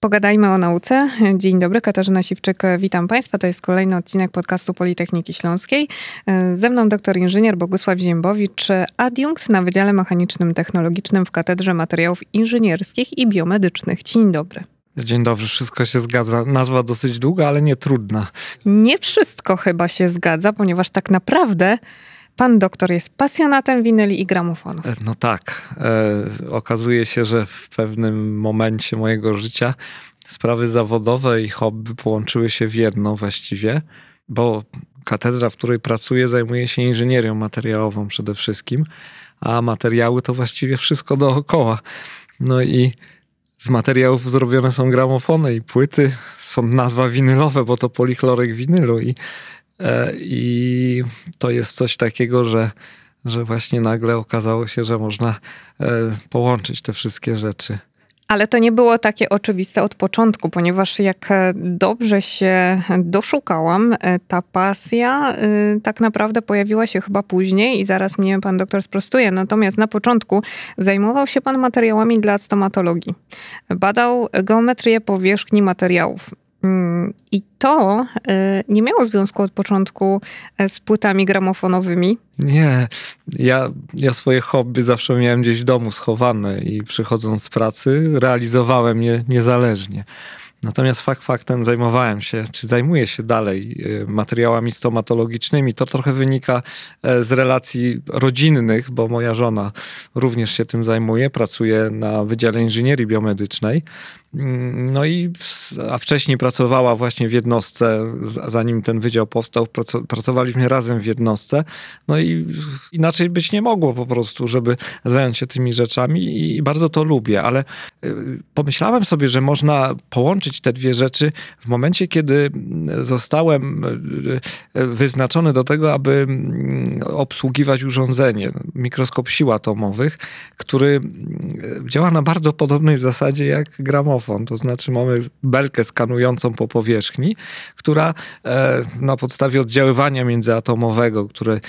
Pogadajmy o nauce. Dzień dobry, Katarzyna Siwczyk, witam Państwa. To jest kolejny odcinek podcastu Politechniki Śląskiej. Ze mną doktor inżynier Bogusław Ziębowicz, adiunkt na Wydziale Mechanicznym Technologicznym w Katedrze Materiałów Inżynierskich i Biomedycznych. Dzień dobry. Dzień dobry, wszystko się zgadza. Nazwa dosyć długa, ale nie trudna. Nie wszystko chyba się zgadza, ponieważ tak naprawdę Pan doktor jest pasjonatem winyli i gramofonów. E, no tak. E, okazuje się, że w pewnym momencie mojego życia sprawy zawodowe i hobby połączyły się w jedno właściwie, bo katedra, w której pracuję, zajmuje się inżynierią materiałową przede wszystkim, a materiały to właściwie wszystko dookoła. No i z materiałów zrobione są gramofony i płyty, są nazwa winylowe, bo to polichlorek winylu i I to jest coś takiego, że, że właśnie nagle okazało się, że można e, połączyć te wszystkie rzeczy. Ale to nie było takie oczywiste od początku, ponieważ jak dobrze się doszukałam, e, ta pasja tak naprawdę pojawiła się chyba później i zaraz mnie pan doktor sprostuje. Natomiast na początku zajmował się pan materiałami dla stomatologii. Badał geometrię powierzchni materiałów. Mm, I to y, nie miało związku od początku e, z płytami gramofonowymi. Nie, ja, ja swoje hobby zawsze miałem gdzieś w domu schowane i przychodząc z pracy realizowałem je niezależnie. Natomiast fakt faktem zajmowałem się, czy zajmuję się dalej y, materiałami stomatologicznymi. To trochę wynika e, z relacji rodzinnych, bo moja żona również się tym zajmuje, pracuje na Wydziale Inżynierii Biomedycznej. Mm, no i, a wcześniej pracowała właśnie w jednostce, zanim ten wydział powstał, pracowaliśmy razem w jednostce. No i inaczej być nie mogło po prostu, żeby zająć się tymi rzeczami i bardzo to lubię, ale y, pomyślałem sobie, że można połączyć te dwie rzeczy w momencie, kiedy zostałem y, y, wyznaczony do tego, aby mm, obsługiwać urządzenie, mikroskop sił atomowych, który działa na bardzo podobnej zasadzie jak gramofon to znaczy mamy belkę skanującą po powierzchni, która e, na podstawie oddziaływania międzyatomowego, które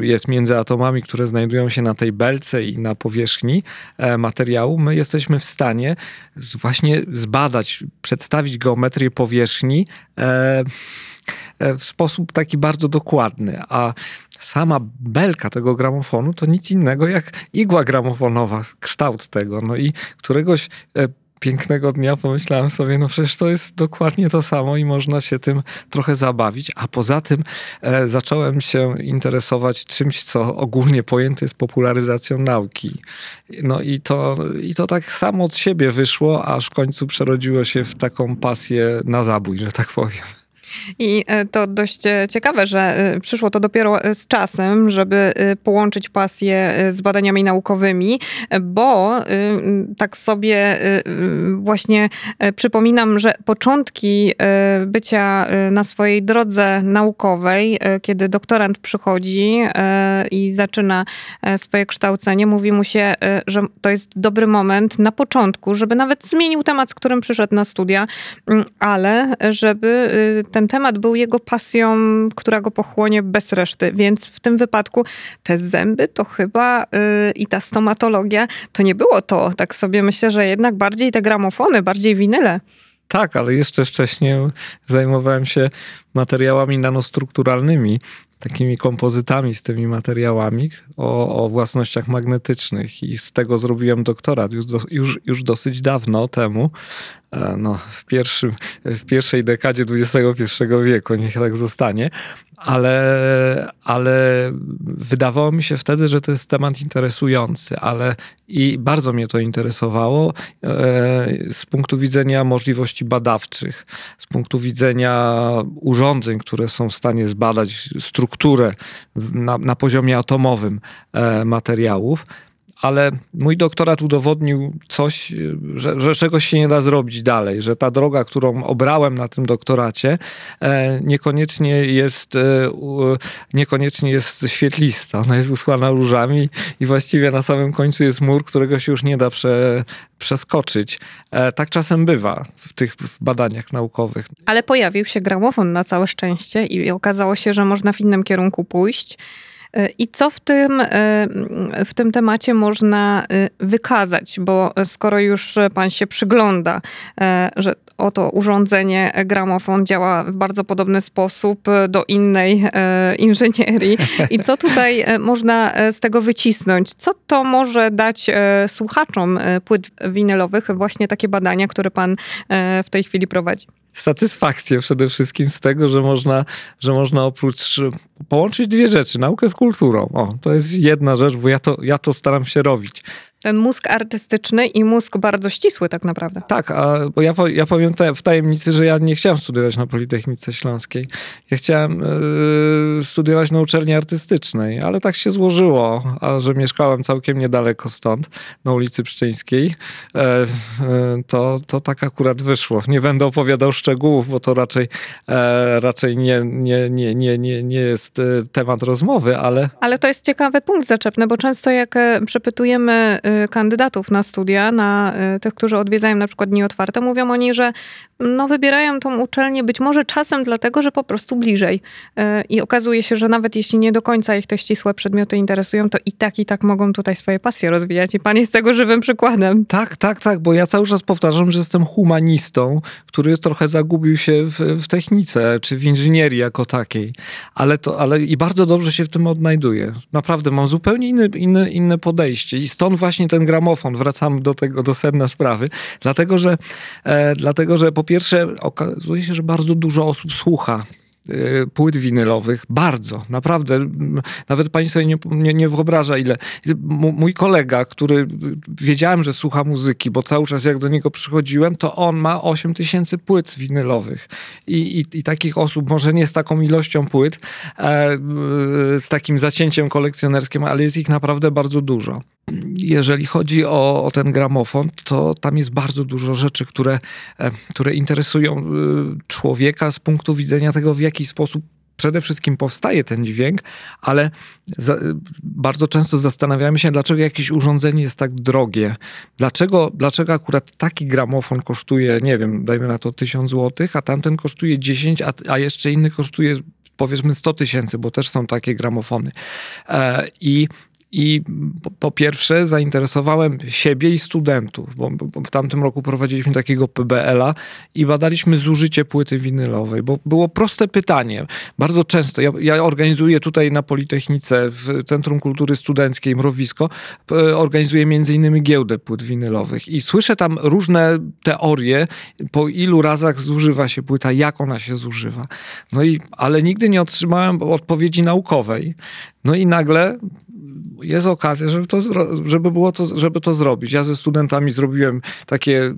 jest między atomami, które znajdują się na tej belce i na powierzchni e, materiału, my jesteśmy w stanie właśnie zbadać, przedstawić geometrię powierzchni e, w sposób taki bardzo dokładny, a sama belka tego gramofonu to nic innego jak igła gramofonowa, kształt tego. No i któregoś pięknego dnia pomyślałem sobie, no przecież to jest dokładnie to samo i można się tym trochę zabawić. A poza tym e, zacząłem się interesować czymś, co ogólnie pojęte jest popularyzacją nauki. No i to, i to tak samo od siebie wyszło, aż w końcu przerodziło się w taką pasję na zabój, że tak powiem. I e, to dość e, ciekawe, że e, przyszło to dopiero z czasem, żeby połączyć pasję z badaniami naukowymi, bo tak sobie właśnie przypominam, że początki bycia na swojej drodze naukowej, kiedy doktorant przychodzi i zaczyna swoje kształcenie, mówi mu się, że to jest dobry moment na początku, żeby nawet zmienił temat, z którym przyszedł na studia, ale żeby ten ten temat był jego pasją, która go pochłonie bez reszty. Więc w tym wypadku te zęby to chyba yy, i ta stomatologia to nie było to. Tak sobie myślę, że jednak bardziej te gramofony, bardziej winyle. Tak, ale jeszcze wcześniej zajmowałem się materiałami nanostrukturalnymi, takimi kompozytami z tymi materiałami o, o własnościach magnetycznych i z tego zrobiłem doktorat już, do, już, już dosyć dawno temu. E, no, w, pierwszym, w pierwszej dekadzie XXI wieku, niech tak zostanie, ale, ale wydawało mi się wtedy, że to jest temat interesujący, ale i bardzo mnie to interesowało e, z punktu widzenia możliwości badawczych, z punktu widzenia urządzeń, które są w stanie zbadać strukturę na, na poziomie atomowym e, materiałów ale mój doktorat udowodnił coś, że, że, czegoś się nie da zrobić dalej, że ta droga, którą obrałem na tym doktoracie, e, niekoniecznie jest, e, niekoniecznie jest świetlista. Ona jest usłana różami i właściwie na samym końcu jest mur, którego się już nie da prze, przeskoczyć. E, tak czasem bywa w tych badaniach naukowych. Ale pojawił się gramofon na całe szczęście i okazało się, że można w innym kierunku pójść. I co w tym, w tym temacie można wykazać? Bo skoro już pan się przygląda, że oto urządzenie gramofon działa w bardzo podobny sposób do innej inżynierii. I co tutaj można z tego wycisnąć? Co to może dać słuchaczom płyt winylowych? Właśnie takie badania, które pan w tej chwili prowadzi satysfakcję przede wszystkim z tego, że można, że można oprócz połączyć dwie rzeczy, naukę z kulturą. O, to jest jedna rzecz, bo ja to, ja to staram się robić. Ten mózg artystyczny i mózg bardzo ścisły tak naprawdę. Tak, a, bo ja, ja powiem te, w tajemnicy, że ja nie chciałem studiować na Politechnice Śląskiej. Ja chciałem y, studiować na uczelni artystycznej, ale tak się złożyło, a że mieszkałem całkiem niedaleko stąd, na ulicy Pszczyńskiej, e, e, to, to tak akurat wyszło. Nie będę opowiadał szczegółów, bo to raczej, raczej nie, nie, nie, nie, nie, nie jest temat rozmowy, ale... Ale to jest ciekawy punkt zaczepny, bo często jak przepytujemy Y, kandydatów na studia, na y, tych, którzy odwiedzają na przykład dni otwarte, mówią oni, że no, wybierają tą uczelnię być może czasem dlatego, że po prostu bliżej. Y, I okazuje się, że nawet jeśli nie do końca ich te ścisłe przedmioty interesują, to i tak, i tak mogą tutaj swoje pasje rozwijać. I pan jest tego żywym przykładem. Tak, tak, tak, bo ja cały czas powtarzam, że jestem humanistą, który trochę zagubił się w, w technice, czy w inżynierii jako takiej. Ale to, ale i bardzo dobrze się w tym odnajduję. Naprawdę mam zupełnie inne, inne, inne podejście. I stąd właśnie ten gramofon, wracamy do tego, do sedna sprawy, dlatego że, e, dlatego, że po pierwsze okazuje się, że bardzo dużo osób słucha Y, płyt winylowych. Bardzo, naprawdę. Nawet pani sobie nie, nie, nie wyobraża, ile. mój kolega, który wiedziałem, że słucha muzyki, bo cały czas jak do niego przychodziłem, to on ma 8 tysięcy płyt winylowych. I, i, I, takich osób, może nie z taką ilością płyt, e, z takim zacięciem kolekcjonerskim, ale jest ich naprawdę bardzo dużo. Jeżeli chodzi o, o ten gramofon, to tam jest bardzo dużo rzeczy, które, e, które interesują y, człowieka z punktu widzenia tego, w jaki jaki sposób przede wszystkim powstaje ten dźwięk, ale za, bardzo często zastanawiamy się, dlaczego jakieś urządzenie jest tak drogie. Dlaczego, dlaczego akurat taki gramofon kosztuje, nie wiem, dajmy na to 1000 zł, a tamten kosztuje 10, a, a jeszcze inny kosztuje powiedzmy 100 tysięcy, bo też są takie gramofony. E, I i po, pierwsze zainteresowałem siebie i studentów, bo, w tamtym roku prowadziliśmy takiego PBL-a i badaliśmy zużycie płyty winylowej, bo było proste pytanie. Bardzo często, ja, ja organizuję tutaj na Politechnice w Centrum Kultury Studenckiej Mrowisko, organizuję między innymi giełdę płyt winylowych i słyszę tam różne teorie, po ilu razach zużywa się płyta, jak ona się zużywa. No i, ale nigdy nie otrzymałem odpowiedzi naukowej. No i nagle jest okazja, żeby, to, żeby, było to, żeby to zrobić. Ja ze studentami zrobiłem takie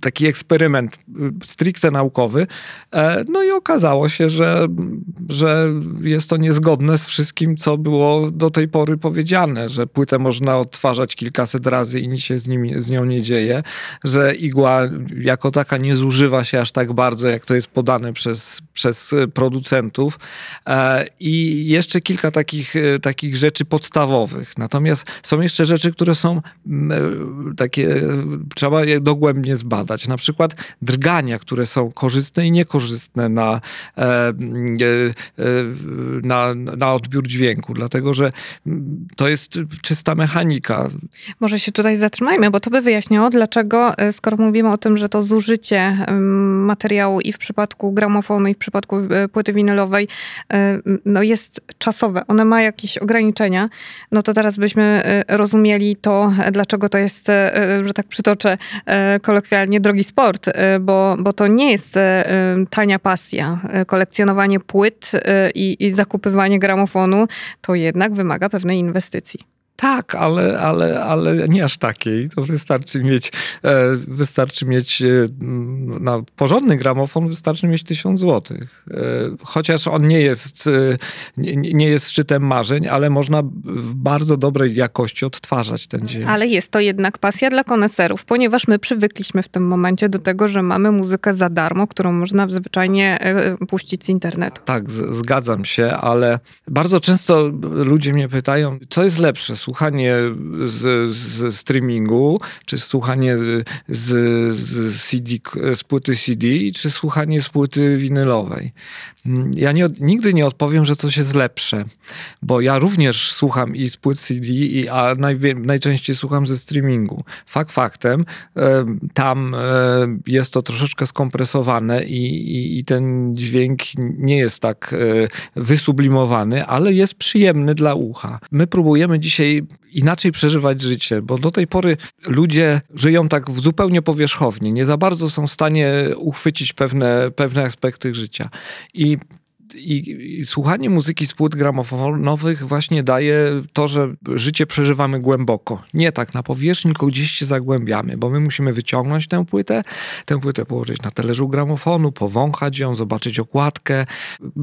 taki eksperyment y, stricte naukowy. E, no i okazało się, że, że jest to niezgodne z wszystkim, co było do tej pory powiedziane, że płytę można odtwarzać kilkaset razy i nic się z, nim, z nią nie dzieje, że igła jako taka nie zużywa się aż tak bardzo, jak to jest podane przez, przez producentów. E, I jeszcze kilka takich, e, takich rzeczy podstawowych. Natomiast są jeszcze rzeczy, które są takie, trzeba do dogłębnie zbadać. Na przykład drgania, które są korzystne i niekorzystne na, e, e, e, na, na odbiór dźwięku, dlatego że to jest czysta mechanika. Może się tutaj zatrzymajmy, bo to by wyjaśniało, dlaczego, skoro mówimy o tym, że to zużycie materiału i w przypadku gramofonu, i w przypadku płyty winylowej no jest czasowe, one ma jakieś ograniczenia, no to teraz byśmy rozumieli to, dlaczego to jest, że tak przytoczę, kolokwialnie drogi sport, y, bo, bo to nie jest y, tania pasja. Y, kolekcjonowanie płyt i, i zakupywanie gramofonu to jednak wymaga pewnej inwestycji. Tak, ale, ale, ale nie aż takiej. To wystarczy mieć, e, wystarczy mieć e, na porządny gramofon, wystarczy mieć tysiąc złotych. E, chociaż on nie jest, nie, jest szczytem marzeń, ale można w bardzo dobrej jakości odtwarzać ten dzień. Ale jest to jednak pasja dla koneserów, ponieważ my przywykliśmy w tym momencie do tego, że mamy muzykę za darmo, którą można zwyczajnie puścić z internetu. Tak, z, zgadzam się, ale bardzo często ludzie mnie pytają, co jest lepsze, słuchanie z, z streamingu, czy słuchanie z, z, CD, z płyty CD, czy słuchanie z płyty winylowej. Ja nie, nigdy nie odpowiem, że coś jest lepsze, bo ja również słucham i z płyt CD, i, a naj, najczęściej słucham ze streamingu. Fakt faktem, tam jest to troszeczkę skompresowane i, i, i ten dźwięk nie jest tak wysublimowany, ale jest przyjemny dla ucha. My próbujemy dzisiaj inaczej przeżywać życie, bo do tej pory ludzie żyją tak zupełnie powierzchownie, nie za bardzo są w stanie uchwycić pewne, pewne aspekty życia. I i, i, słuchanie muzyki z płyt gramofonowych właśnie daje to, że życie przeżywamy głęboko. Nie tak na powierzchni, tylko gdzieś się zagłębiamy, bo my musimy wyciągnąć tę płytę, tę płytę położyć na talerzu gramofonu, powąchać ją, zobaczyć okładkę.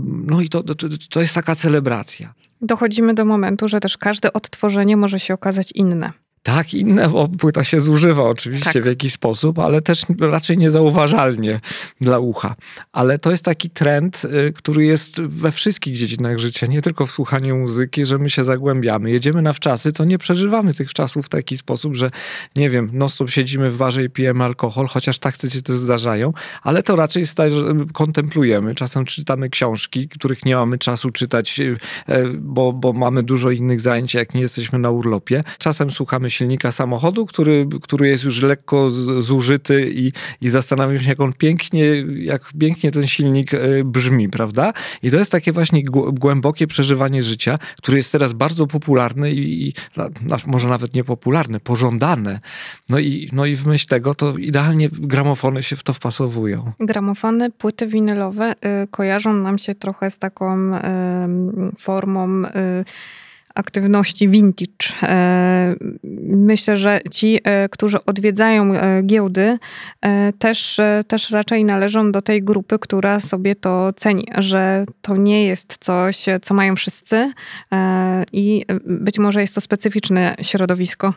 No i to, to, to jest taka celebracja. Dochodzimy do momentu, że też każde odtworzenie może się okazać inne. Tak, inne, bo płyta się zużywa oczywiście tak. w jakiś sposób, ale też raczej niezauważalnie dla ucha. Ale to jest taki trend, y, który jest we wszystkich dziedzinach życia, nie tylko w słuchaniu muzyki, że my się zagłębiamy. Jedziemy na wczasy, to nie przeżywamy tych czasów w taki sposób, że nie wiem, no stop siedzimy w barze i pijemy alkohol, chociaż tak się te zdarzają, ale to raczej kontemplujemy. Czasem czytamy książki, których nie mamy czasu czytać, y, bo, bo mamy dużo innych zajęć, jak nie jesteśmy na urlopie. Czasem słuchamy silnika samochodu, który, który jest już lekko zużyty i, i zastanawiam się, jak on pięknie, jak pięknie ten silnik e, brzmi, prawda? I to jest takie właśnie głębokie przeżywanie życia, które jest teraz bardzo popularne i, i może nawet niepopularne, pożądane. No i, no i w myśl tego to idealnie gramofony się w to wpasowują. Gramofony, płyty winylowe y, kojarzą nam się trochę z taką y, formą y, aktywności vintage. E, myślę, że ci, e, którzy odwiedzają e, giełdy, też, też raczej należą do tej grupy, która sobie to ceni, że to nie jest coś, co mają wszyscy i być może jest to specyficzne środowisko.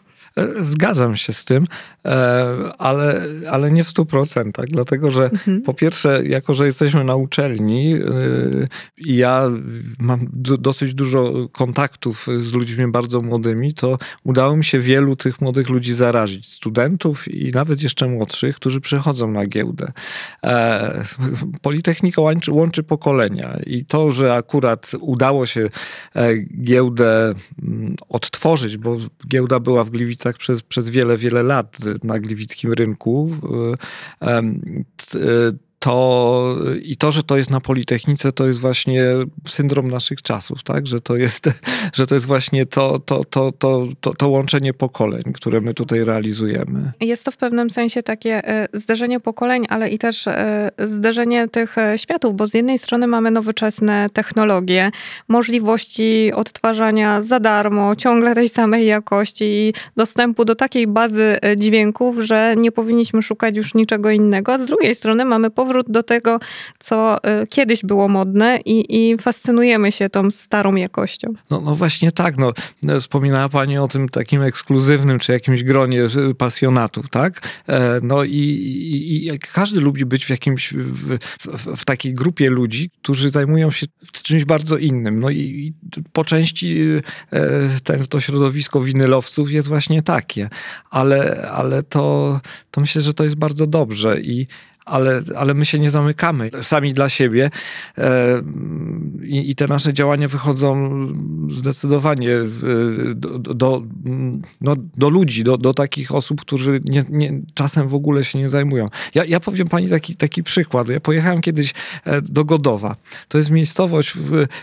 Zgadzam się z tym, ale, ale nie w stu procentach, dlatego że mhm. po pierwsze, jako że jesteśmy na uczelni i ja mam dosyć dużo kontaktów z ludźmi bardzo młodymi, to udało mi się wielu tych młodych ludzi zarazić. Studentów i nawet jeszcze młodszych, którzy przychodzą na giełdę. E, Politechnika łączy, łączy pokolenia i to, że akurat udało się e, giełdę mm, odtworzyć, bo giełda była w Gliwicach przez, przez wiele, wiele lat na gliwickim rynku. To i to, że to jest na Politechnice, to jest właśnie syndrom naszych czasów, tak? Że to jest, że to jest właśnie to, to, to, to, to, to łączenie pokoleń, które my tutaj realizujemy. Jest to w pewnym sensie takie e, zderzenie pokoleń, ale i też e, zderzenie tych e, światów, bo z jednej strony mamy nowoczesne technologie, możliwości odtwarzania za darmo, ciągle tej samej jakości i dostępu do takiej bazy dźwięków, że nie powinniśmy szukać już niczego innego. Z drugiej strony mamy powrót powrót do tego, co y, kiedyś było modne i, i fascynujemy się tą starą jakością. No, no właśnie tak. No. Wspominała Pani o tym takim ekskluzywnym, czy jakimś gronie pasjonatów, tak? E, no i, i, i każdy lubi być w jakimś, w, w, w, takiej grupie ludzi, którzy zajmują się czymś bardzo innym. No i, i po części e, ten, to środowisko winylowców jest właśnie takie. Ale, ale to, to myślę, że to jest bardzo dobrze i ale, ale my się nie zamykamy sami dla siebie e, i, i te nasze działania wychodzą zdecydowanie do, do, no, do ludzi, do, do takich osób, którzy nie, nie, czasem w ogóle się nie zajmują. Ja, ja powiem pani taki, taki przykład. Ja pojechałem kiedyś e, do Godowa. To jest miejscowość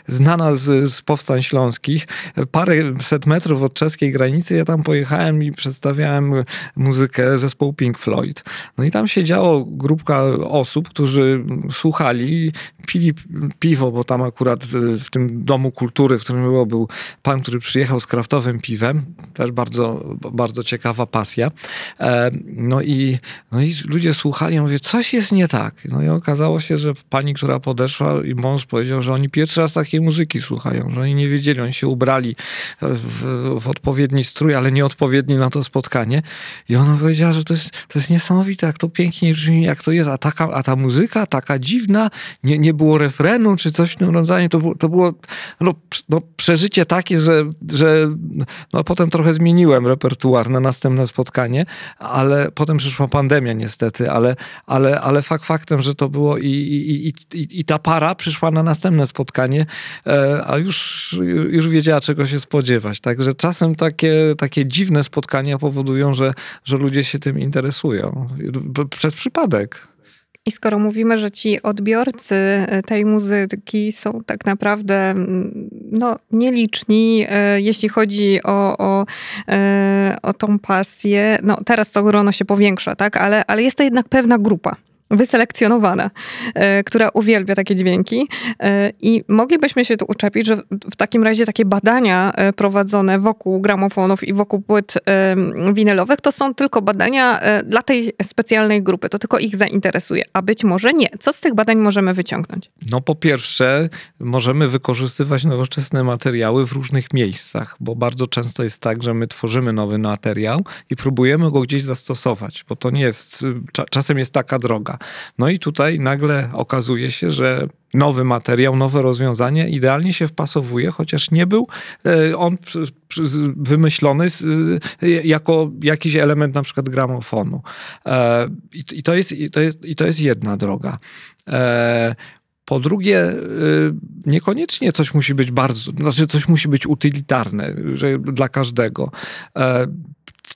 znana z, z powstań śląskich. Parę set metrów od czeskiej granicy. Ja tam pojechałem i przedstawiałem muzykę zespołu Pink Floyd. No i tam siedziało grupka osób, którzy słuchali, pili piwo, bo tam akurat w tym domu kultury, w którym było, był pan, który przyjechał z kraftowym piwem. Też bardzo, bardzo ciekawa pasja. E, no i, no i ludzie słuchali, ja mówię, coś jest nie tak. No i okazało się, że pani, która podeszła i mąż powiedział, że oni pierwszy raz takiej muzyki słuchają, że oni nie wiedzieli, oni się ubrali w, w odpowiedni strój, ale nieodpowiedni na to spotkanie. I ona powiedziała, że to jest, to jest niesamowite, jak to pięknie brzmi, jak to jest, a, taka, a ta muzyka taka dziwna, nie, nie było refrenu czy coś w tym rodzaju. To było, to było no, no, przeżycie takie, że, że no, potem trochę zmieniłem repertuar na następne spotkanie, ale potem przyszła pandemia niestety, ale, ale, ale fakt faktem, że to było i, i, i, i, ta para przyszła na następne spotkanie, e, a już, już wiedziała czego się spodziewać. Także czasem takie, takie dziwne spotkania powodują, że, że ludzie się tym interesują. Przez przypadek. I skoro mówimy, że ci odbiorcy e, tej muzyki są tak naprawdę mm, no, nieliczni, e, jeśli chodzi o, o, e, o tą pasję, no teraz to grono się powiększa, tak? ale, ale jest to jednak pewna grupa wyselekcjonowana, e, która uwielbia takie dźwięki. E, I moglibyśmy się tu uczepić, że w takim razie takie badania e, prowadzone wokół gramofonów i wokół płyt winylowych to są tylko badania dla tej specjalnej grupy. To tylko ich zainteresuje, a być może nie. Co z tych badań możemy wyciągnąć? No po pierwsze, możemy wykorzystywać nowoczesne materiały w różnych miejscach, bo bardzo często jest tak, że my tworzymy nowy materiał i próbujemy go gdzieś zastosować, bo to nie jest, czasem jest taka droga. No i tutaj nagle okazuje się, że nowy materiał, nowe rozwiązanie idealnie się wpasowuje, chociaż nie był e, on wymyślony e, jako jakiś element na przykład gramofonu. E, I to jest, i to jest, i to jest jedna droga. Po drugie, niekoniecznie coś musi być bardzo, znaczy coś musi być utylitarne że dla każdego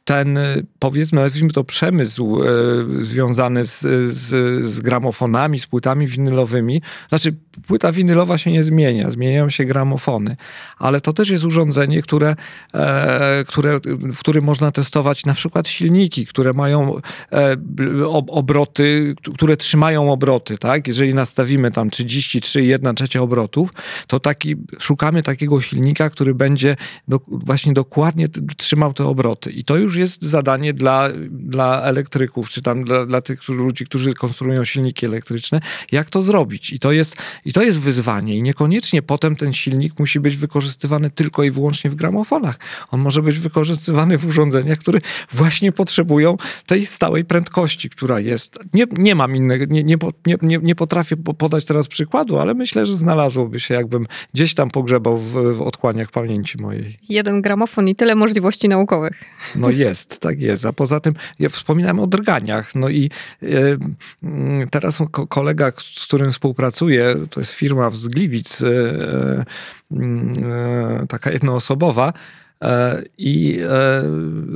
ten, powiedzmy, nazwijmy to przemysł e, związany z, z, z, gramofonami, z płytami winylowymi, znaczy płyta winylowa się nie zmienia, zmieniają się gramofony, ale to też jest urządzenie, które, e, które, w którym można testować na przykład silniki, które mają e, obroty, które trzymają obroty, tak? Jeżeli nastawimy tam 33 1 trzecia obrotów, to taki, szukamy takiego silnika, który będzie do, właśnie dokładnie trzymał te obroty. I to już już jest zadanie dla, dla elektryków, czy tam dla, dla tych ludzi, którzy konstruują silniki elektryczne, jak to zrobić. I to, jest, I to jest wyzwanie. I niekoniecznie potem ten silnik musi być wykorzystywany tylko i wyłącznie w gramofonach. On może być wykorzystywany w urządzeniach, które właśnie potrzebują tej stałej prędkości, która jest. Nie, nie mam innego, nie, nie, nie, nie potrafię podać teraz przykładu, ale myślę, że znalazłoby się, jakbym gdzieś tam pogrzebał w, w otchłaniach pamięci mojej. Jeden gramofon i tyle możliwości naukowych. No jest, tak jest. A poza tym ja wspominałem o drganiach. No i e, teraz kolega, z którym współpracuję, to jest firma z Gliwic, e, e, taka jednoosobowa, E, i e,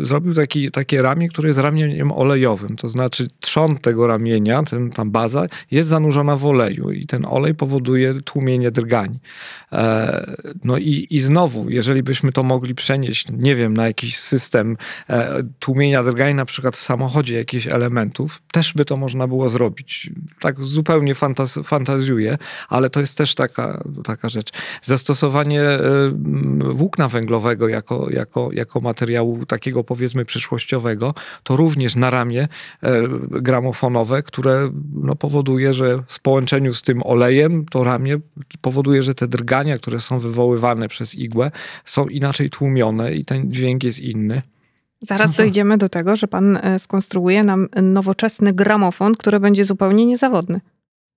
zrobił taki, takie ramię, które jest ramieniem olejowym. To znaczy trzon tego ramienia, ten, tam baza jest zanurzona w oleju i ten olej powoduje tłumienie drgań. E, no i, i znowu, jeżeli byśmy to mogli przenieść, nie wiem, na jakiś system tłumienia drgań, na przykład w samochodzie jakichś elementów, też by to można było zrobić. Tak zupełnie fantaz fantazjuję, ale to jest też taka, taka rzecz. Zastosowanie włókna węglowego jako jako, jako, materiału takiego powiedzmy przyszłościowego, to również na ramię e, gramofonowe, które no, powoduje, że w połączeniu z tym olejem to ramię powoduje, że te drgania, które są wywoływane przez igłę są inaczej tłumione i ten dźwięk jest inny. Zaraz dojdziemy do tego, że pan e, skonstruuje nam nowoczesny gramofon, który będzie zupełnie niezawodny.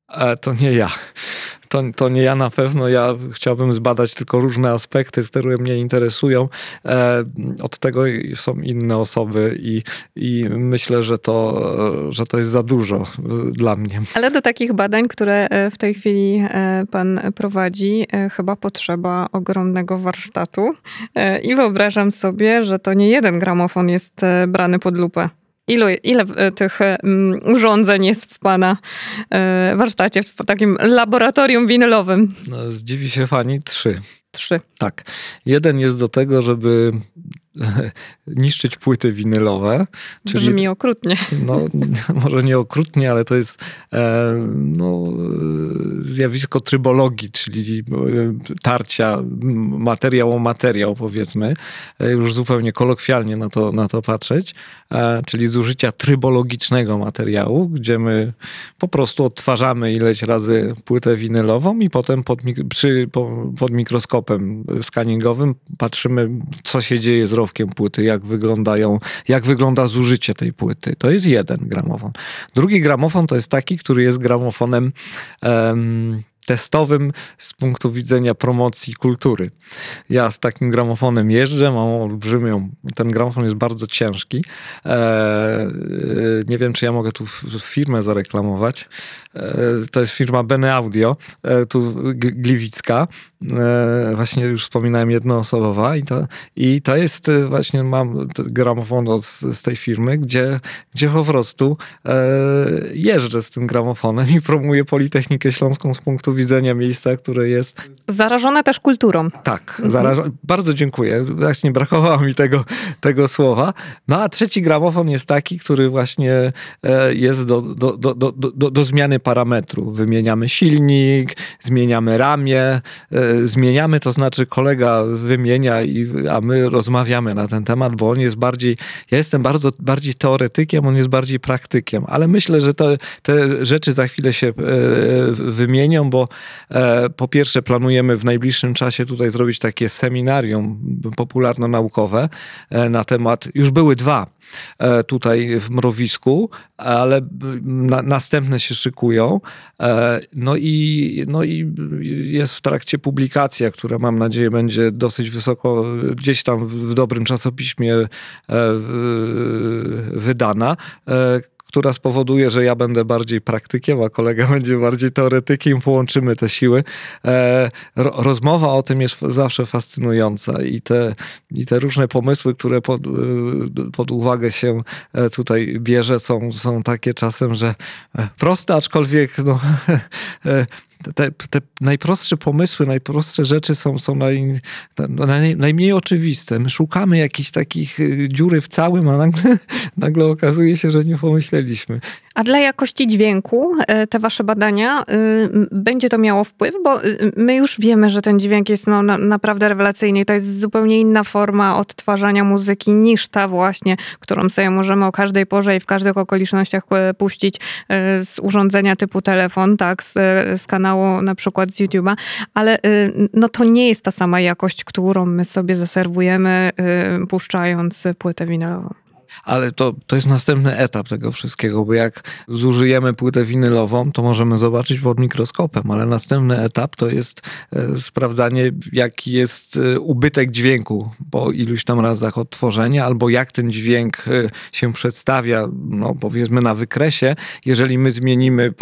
E, to nie ja to, to nie ja na pewno. Ja chciałbym zbadać tylko różne aspekty, które mnie interesują. E, od tego są inne osoby i, i myślę, że to, że to jest za dużo dla mnie. Ale do takich badań, które e, w tej chwili e, pan prowadzi, chyba potrzeba ogromnego warsztatu. I wyobrażam sobie, że to nie jeden gramofon jest brany pod lupę. Ilu, ile e, tych e, urządzeń jest w Pana e, warsztacie, w takim laboratorium winylowym? No, zdziwi się Pani, trzy. Trzy. Tak. Jeden jest do tego, żeby niszczyć płyty winylowe. Czyli, Brzmi okrutnie. No, może nie okrutnie, ale to jest e, no, zjawisko trybologii, czyli e, tarcia materiał o materiał, powiedzmy. E, już zupełnie kolokwialnie na to, na to patrzeć. Czyli zużycia trybologicznego materiału, gdzie my po prostu odtwarzamy ileś razy płytę winylową i potem pod, przy, pod mikroskopem skaningowym patrzymy, co się dzieje z płyty, jak wyglądają, jak wygląda zużycie tej płyty. To jest jeden gramofon. Drugi gramofon to jest taki, który jest gramofonem um, testowym z punktu widzenia promocji kultury. Ja z takim gramofonem jeżdżę, mam olbrzymią, ten gramofon jest bardzo ciężki. Eee, nie wiem, czy ja mogę tu firmę zareklamować. Eee, to jest firma Bene Audio, tu Gliwicka. E, właśnie już wspominałem jednoosobowa i to, i to jest e, właśnie, mam gramofon od, z tej firmy, gdzie, gdzie po prostu e, jeżdżę z tym gramofonem i promuję Politechnikę Śląską z punktu widzenia miejsca, które jest... Zarażone też kulturą. Tak, mhm. bardzo dziękuję. Właśnie brakowało mi tego, tego słowa. No a trzeci gramofon jest taki, który właśnie jest do, do, do, do, do, do zmiany parametru. Wymieniamy silnik, zmieniamy ramię, zmieniamy, to znaczy kolega wymienia, i, a my rozmawiamy na ten temat, bo on jest bardziej, ja jestem bardzo bardziej teoretykiem, on jest bardziej praktykiem, ale myślę, że te, te rzeczy za chwilę się e, wymienią, bo e, po pierwsze planujemy w najbliższym czasie tutaj zrobić takie seminarium popularno-naukowe e, na temat, już były dwa, tutaj w mrowisku, ale na, następne się szykują. E, no i, no i jest w trakcie publikacja, która mam nadzieję będzie dosyć wysoko, gdzieś tam w dobrym czasopiśmie e, wydana która spowoduje, że ja będę bardziej praktykiem, a kolega będzie bardziej teoretykiem, połączymy te siły. E, rozmowa o tym jest zawsze fascynująca i te, i te różne pomysły, które pod, e, pod uwagę się e, tutaj bierze, są, są takie czasem, że proste, aczkolwiek no, te, te, najprostsze pomysły, najprostsze rzeczy są, są naj, naj, najmniej oczywiste. My szukamy jakichś takich y, dziury w całym, a nagle, nagle okazuje się, że nie pomyśleliśmy. A dla jakości dźwięku e, te wasze badania, y, będzie to miało wpływ? Bo y, my już wiemy, że ten dźwięk jest no, naprawdę rewelacyjny i to jest zupełnie inna forma odtwarzania muzyki niż ta właśnie, którą sobie możemy o każdej porze i w każdych okolicznościach e, puścić e, z urządzenia typu telefon, tak, z, z kanału na przykład z YouTube'a, ale no to nie jest ta sama jakość, którą my sobie zaserwujemy puszczając płytę winylową. Ale to, to jest następny etap tego wszystkiego, bo jak zużyjemy płytę winylową, to możemy zobaczyć pod mikroskopem, ale następny etap to jest e, sprawdzanie, jaki jest e, ubytek dźwięku po iluś tam razach odtworzenia, albo jak ten dźwięk e, się przedstawia, no powiedzmy na wykresie, jeżeli my zmienimy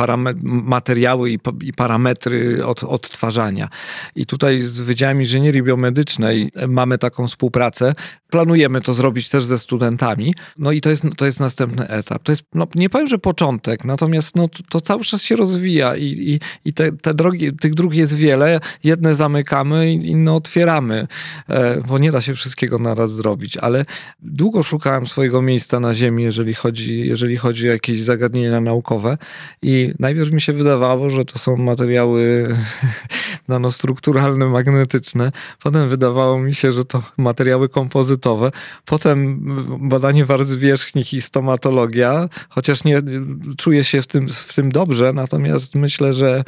materiały i, i parametry od, odtwarzania. I tutaj z Wydziałem Inżynierii Biomedycznej mamy taką współpracę. Planujemy to zrobić też ze studentami, no i to jest, to jest następny etap. To jest, no, nie powiem, że początek, natomiast no, to, to cały czas się rozwija i, i, i te, te drogi, tych dróg jest wiele. Jedne zamykamy, inne otwieramy, e, bo nie da się wszystkiego naraz zrobić, ale długo szukałem swojego miejsca na ziemi, jeżeli chodzi, jeżeli chodzi o jakieś zagadnienia naukowe i najpierw mi się wydawało, że to są materiały nanostrukturalne, magnetyczne. Potem wydawało mi się, że to materiały kompozytowe. Potem badanie warstw wierzchnich i stomatologia, chociaż nie czuję się w tym, w tym dobrze, natomiast myślę, że,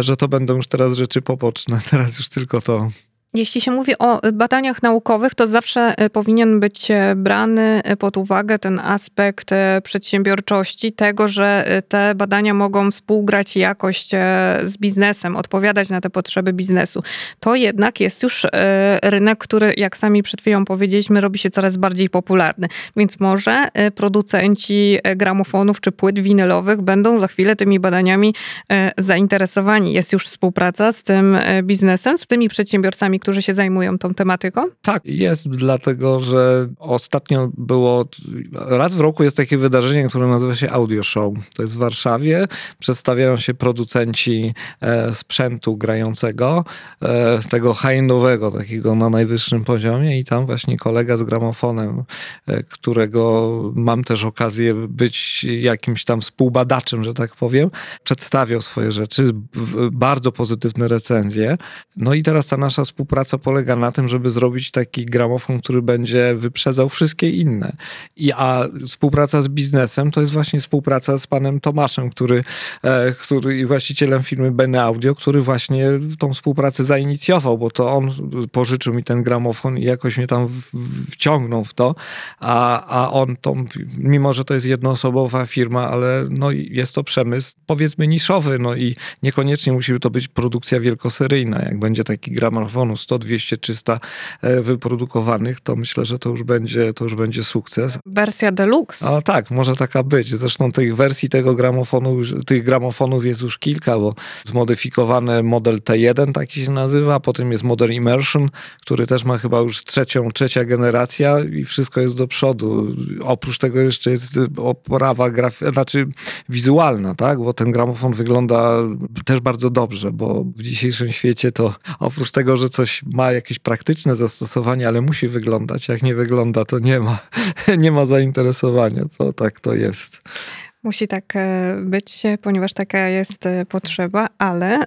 że to będą już teraz rzeczy poboczne. Teraz już tylko to. Jeśli się mówi o badaniach naukowych, to zawsze e, powinien być e, brany pod uwagę ten aspekt przedsiębiorczości, tego, że te badania mogą współgrać jakoś z biznesem, odpowiadać na te potrzeby biznesu. To jednak jest już rynek, który, jak sami przed chwilą powiedzieliśmy, robi się coraz bardziej popularny. Więc może producenci gramofonów czy płyt winylowych będą za chwilę tymi badaniami zainteresowani. Jest już współpraca z tym biznesem, z tymi przedsiębiorcami, którzy się zajmują tą tematyką? Tak, jest, dlatego że ostatnio było, raz w roku jest takie wydarzenie, które nazywa się Audio Show. To jest w Warszawie. Przedstawiają się producenci e, sprzętu grającego, e, tego high-endowego, takiego na najwyższym poziomie i tam właśnie kolega z gramofonem, e, którego mam też okazję być jakimś tam współbadaczem, że tak powiem, przedstawiał swoje rzeczy, bardzo pozytywne recenzje. No i teraz ta nasza współpraca współpraca polega na tym, żeby zrobić taki gramofon, który będzie wyprzedzał wszystkie inne. I, a współpraca z biznesem to jest właśnie współpraca z panem Tomaszem, który, e, który właścicielem firmy Bene Audio, który właśnie tą współpracę zainicjował, bo to on pożyczył mi ten gramofon i jakoś mnie tam wciągnął w to, a, a on tą, mimo że to jest jednoosobowa firma, ale no jest to przemysł powiedzmy niszowy, no i niekoniecznie musi to być produkcja wielkoseryjna. Jak będzie taki gramofonu 100, 200, 300 wyprodukowanych, to myślę, że to już będzie, to już będzie sukces. Wersja deluxe. A tak, może taka być. Zresztą tych wersji tego gramofonu, tych gramofonów jest już kilka, bo zmodyfikowany model T1 taki się nazywa, potem jest model Immersion, który też ma chyba już trzecią, trzecia generacja i wszystko jest do przodu. Oprócz tego jeszcze jest oprawa graf- znaczy wizualna, tak? Bo ten gramofon wygląda też bardzo dobrze, bo w dzisiejszym świecie to oprócz tego, że coś ma jakieś praktyczne zastosowanie, ale musi wyglądać. Jak nie wygląda, to nie ma, nie ma zainteresowania. To tak to jest. Musi tak e, być, ponieważ taka jest e, potrzeba, ale e,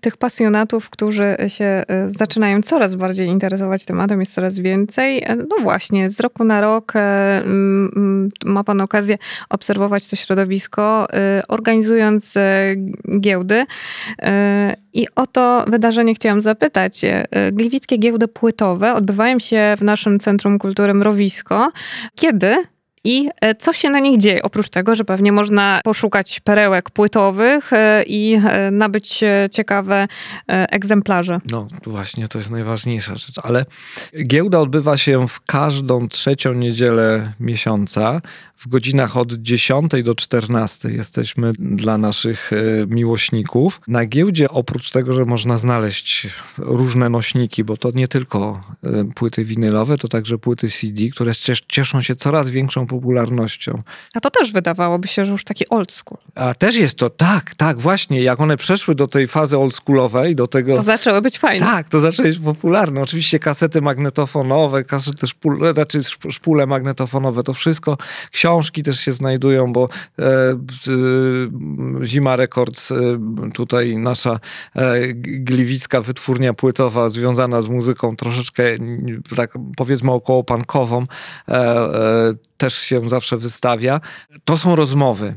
tych pasjonatów, którzy się zaczynają coraz bardziej interesować tematem, jest coraz więcej. No właśnie, z roku na rok ma Pan okazję obserwować to środowisko, organizując giełdy. I o to wydarzenie chciałam zapytać. Gliwickie giełdy płytowe odbywają się w naszym Centrum Kultury Mrowisko. Kiedy i e, co się na nich dzieje? Oprócz tego, że pewnie można poszukać perełek płytowych e, i e, nabyć ciekawe egzemplarze. No właśnie, to jest najważniejsza rzecz. Ale giełda odbywa się w każdą trzecią niedzielę miesiąca w godzinach od 10 do 14 jesteśmy dla naszych miłośników. Na giełdzie oprócz tego, że można znaleźć różne nośniki, bo to nie tylko płyty winylowe, to także płyty CD, które cieszą się coraz większą popularnością. A to też wydawałoby się, że już taki old school. A też jest to, tak, tak, właśnie. Jak one przeszły do tej fazy oldschoolowej, do tego... To zaczęły być fajne. Tak, to zaczęły być popularne. Oczywiście kasety magnetofonowe, kasety szpule, znaczy szpule magnetofonowe, to wszystko. Książki też się znajdują, bo e, e, Zima Records, e, tutaj nasza e, gliwicka wytwórnia płytowa związana z muzyką troszeczkę tak powiedzmy około pankową, e, e, też się zawsze wystawia. To są rozmowy.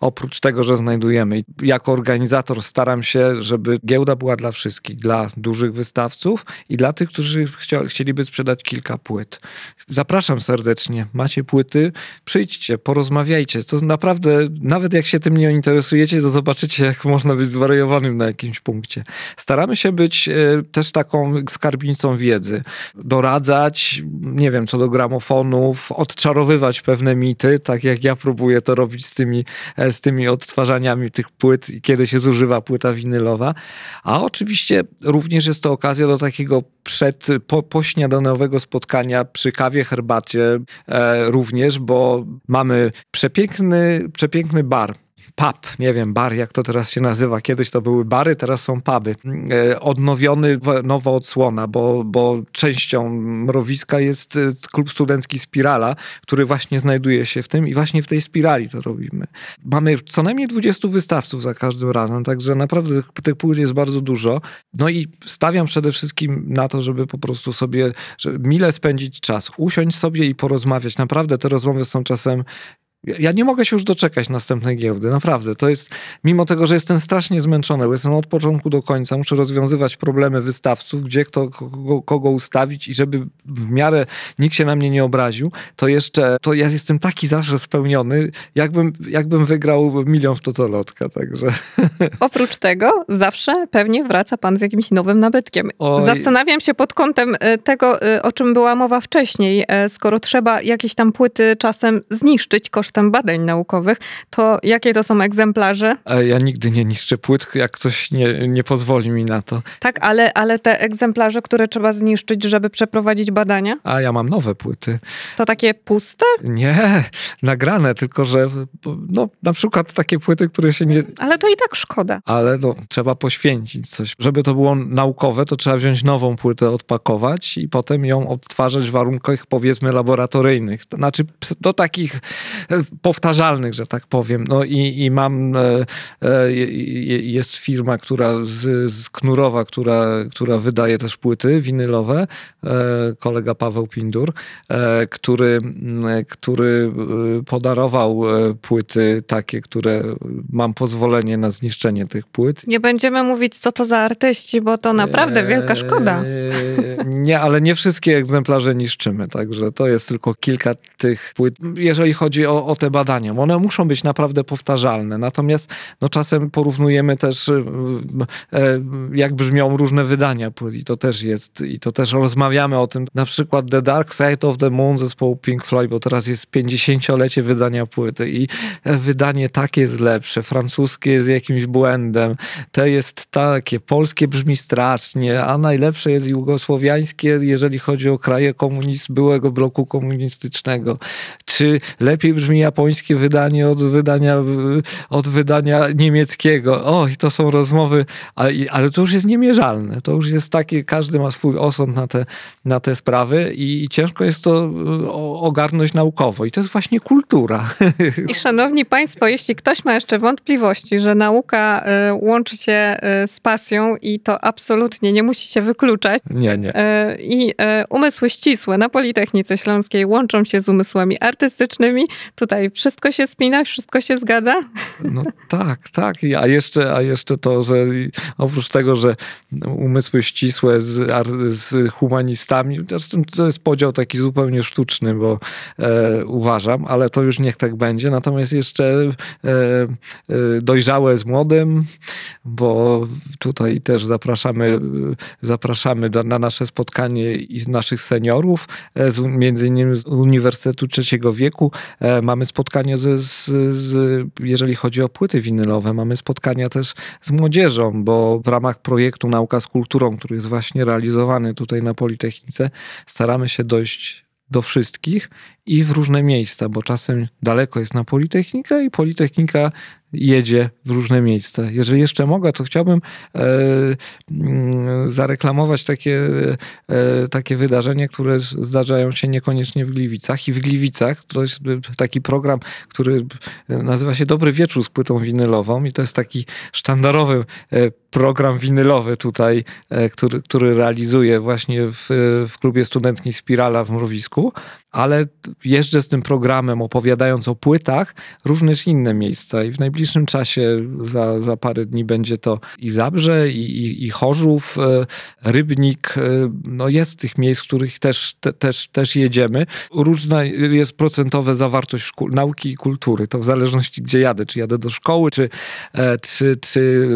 Oprócz tego, że znajdujemy, jako organizator staram się, żeby giełda była dla wszystkich, dla dużych wystawców i dla tych, którzy chcieliby sprzedać kilka płyt. Zapraszam serdecznie. Macie płyty, przyjdźcie, porozmawiajcie. To naprawdę, nawet jak się tym nie interesujecie, to zobaczycie, jak można być zwariowanym na jakimś punkcie. Staramy się być e, też taką skarbnicą wiedzy. Doradzać, nie wiem, co do gramofonów, odczarowywać pewne mity, tak jak ja próbuję to robić z tymi z tymi odtwarzaniami tych płyt, kiedy się zużywa płyta winylowa. A oczywiście również jest to okazja do takiego przed, po, pośniadanowego spotkania przy kawie, herbacie e, również, bo mamy przepiękny, przepiękny bar pub, nie wiem, bar, jak to teraz się nazywa. Kiedyś to były bary, teraz są puby. E, odnowiony, nowa odsłona, bo, bo częścią mrowiska jest e, klub studencki Spirala, który właśnie znajduje się w tym i właśnie w tej spirali to robimy. Mamy co najmniej 20 wystawców za każdym razem, także naprawdę tych płyt jest bardzo dużo. No i stawiam przede wszystkim na to, żeby po prostu sobie żeby mile spędzić czas, usiąść sobie i porozmawiać. Naprawdę te rozmowy są czasem ja nie mogę się już doczekać następnej giełdy, naprawdę. To jest, mimo tego, że jestem strasznie zmęczony, bo jestem od początku do końca, muszę rozwiązywać problemy wystawców, gdzie kto, kogo, kogo ustawić i żeby w miarę nikt się na mnie nie obraził, to jeszcze, to ja jestem taki zawsze spełniony, jakbym, jakbym wygrał milion w totolotka, także. Oprócz tego zawsze pewnie wraca pan z jakimś nowym nabytkiem. Oj. Zastanawiam się pod kątem e, tego, e, o czym była mowa wcześniej, e, skoro trzeba jakieś tam płyty czasem zniszczyć koszt kosztem badań naukowych, to jakie to są egzemplarze? Ja nigdy nie niszczę płyt, jak ktoś nie, nie pozwoli mi na to. Tak, ale, ale te egzemplarze, które trzeba zniszczyć, żeby przeprowadzić badania? A ja mam nowe płyty. To takie puste? Nie, nagrane, tylko że no, na przykład takie płyty, które się nie... Ale to i tak szkoda. Ale no, trzeba poświęcić coś. Żeby to było naukowe, to trzeba wziąć nową płytę, odpakować i potem ją odtwarzać w warunkach powiedzmy laboratoryjnych. To znaczy do takich powtarzalnych, że tak powiem. No i, i mam, jest firma, która z, z Knurowa, która, która wydaje też płyty winylowe, kolega Paweł Pindur, który, który podarował płyty takie, które mam pozwolenie na zniszczenie tych płyt. Nie będziemy mówić, co to za artyści, bo to naprawdę wielka szkoda. Nie, ale nie wszystkie egzemplarze niszczymy, także to jest tylko kilka tych płyt. Jeżeli chodzi o, o te badania, one muszą być naprawdę powtarzalne. Natomiast no, czasem porównujemy też, e, e, jak brzmią różne wydania płyt i to też jest, i to też rozmawiamy o tym. Na przykład The Dark Side of the Moon zespołu Pink Floyd, bo teraz jest 50-lecie wydania płyty i wydanie takie jest lepsze, francuskie jest jakimś błędem, to jest takie, polskie brzmi strasznie, a najlepsze jest jugosłowiańskie, jeżeli chodzi o kraje komunist, byłego bloku komunistycznego. Czy lepiej brzmi japońskie wydanie od wydania, od wydania niemieckiego? Oj, to są rozmowy, ale, ale to już jest niemierzalne. To już jest takie, każdy ma swój osąd na te, na te sprawy i, i ciężko jest to ogarnąć naukowo. I to jest właśnie kultura. I szanowni Państwo, jeśli ktoś ma jeszcze wątpliwości, że nauka y, łączy się y, z pasją i to absolutnie nie musi się wykluczać. Nie, nie. Y, I umysły ścisłe na Politechnice Śląskiej łączą się z umysłami artystycznymi. Tutaj wszystko się spina, wszystko się zgadza? No tak, tak. A jeszcze, a jeszcze to, że oprócz tego, że umysły ścisłe z, z humanistami, to jest podział taki zupełnie sztuczny, bo e, uważam, ale to już niech tak będzie. Natomiast jeszcze e, e, dojrzałe z młodym, bo tutaj też zapraszamy, zapraszamy na nasze spotkanie i z naszych seniorów, e, z, między innymi z Uniwersytetu Trzeciego Wieku. E, mamy spotkania z, z, z, jeżeli chodzi o płyty winylowe, mamy spotkania też z młodzieżą, bo w ramach projektu Nauka z Kulturą, który jest właśnie realizowany tutaj na Politechnice, staramy się dojść do wszystkich i w różne miejsca, bo czasem daleko jest na Politechnikę i Politechnika jedzie w różne miejsca. Jeżeli jeszcze mogę, to chciałbym e, mm, zareklamować takie, e, takie wydarzenia, które zdarzają się niekoniecznie w Gliwicach. I w Gliwicach to jest taki program, który nazywa się Dobry Wieczór z płytą winylową i to jest taki sztandarowy e, program winylowy tutaj, e, który, który realizuję właśnie w, w klubie studenckim Spirala w Mrowisku, ale jeżdżę z tym programem opowiadając o płytach również inne miejsca i w najbliższym czasie za, za parę dni będzie to i Zabrze, i, i, i Chorzów, e, Rybnik, e, no jest tych miejsc, w których też, te, też, też jedziemy. Różna jest procentowa zawartość nauki i kultury, to w zależności gdzie jadę, czy jadę do szkoły, czy, czy, czy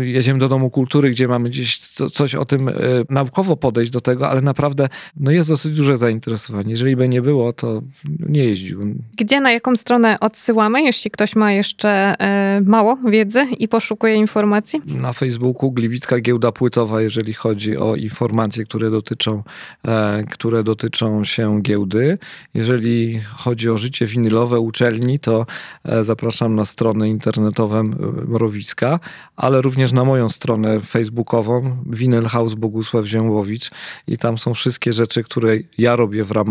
jedziemy do Domu Kultury, gdzie mamy gdzieś coś o tym naukowo podejść do tego, ale naprawdę no jest dosyć duże zainteresowanie. Jeżeli by nie było, to nie jeździłbym. Gdzie, na jaką stronę odsyłamy, jeśli ktoś ma jeszcze e, mało wiedzy i poszukuje informacji? Na Facebooku Gliwicka Giełda Płytowa, jeżeli chodzi o informacje, które dotyczą, e, które dotyczą się giełdy. Jeżeli chodzi o życie winylowe uczelni, to e, zapraszam na stronę internetową Mrowiska, ale również na moją stronę facebookową Vinyl House Bogusław Zięłowicz i tam są wszystkie rzeczy, które ja robię w ramach,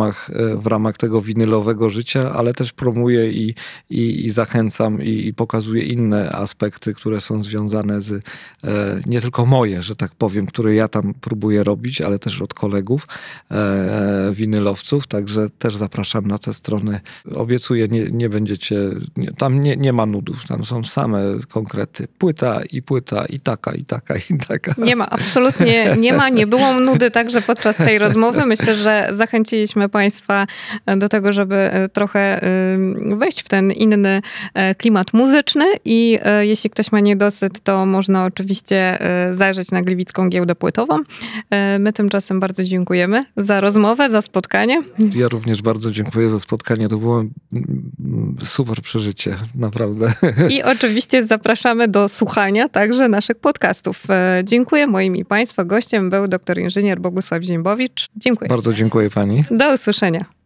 w ramach tego winylowego życia, ale też promuję i, i, i zachęcam i, i, pokazuję inne aspekty, które są związane z e, nie tylko moje, że tak powiem, które ja tam próbuję robić, ale też od kolegów e, e winylowców, także też zapraszam na te strony. Obiecuję, nie, nie będziecie, nie, tam nie, nie ma nudów, tam są same konkrety. Płyta i płyta i taka, i taka, i taka. Nie ma, absolutnie nie ma, nie było nudy także podczas tej rozmowy. Myślę, że zachęciliśmy Państwa do tego, żeby trochę wejść w ten inny e, klimat muzyczny i e, jeśli ktoś ma niedosyt, to można oczywiście e, zajrzeć na Gliwicką Giełdę Płytową. My tymczasem bardzo dziękujemy za rozmowę, za spotkanie. Ja również bardzo dziękuję za spotkanie. To było super przeżycie, naprawdę. I oczywiście zapraszamy do słuchania także naszych podcastów. Dziękuję. Moim i Państwa gościem był doktor inżynier Bogusław Ziębowicz. Dziękuję. Bardzo dziękuję Pani. Do usłyszenia.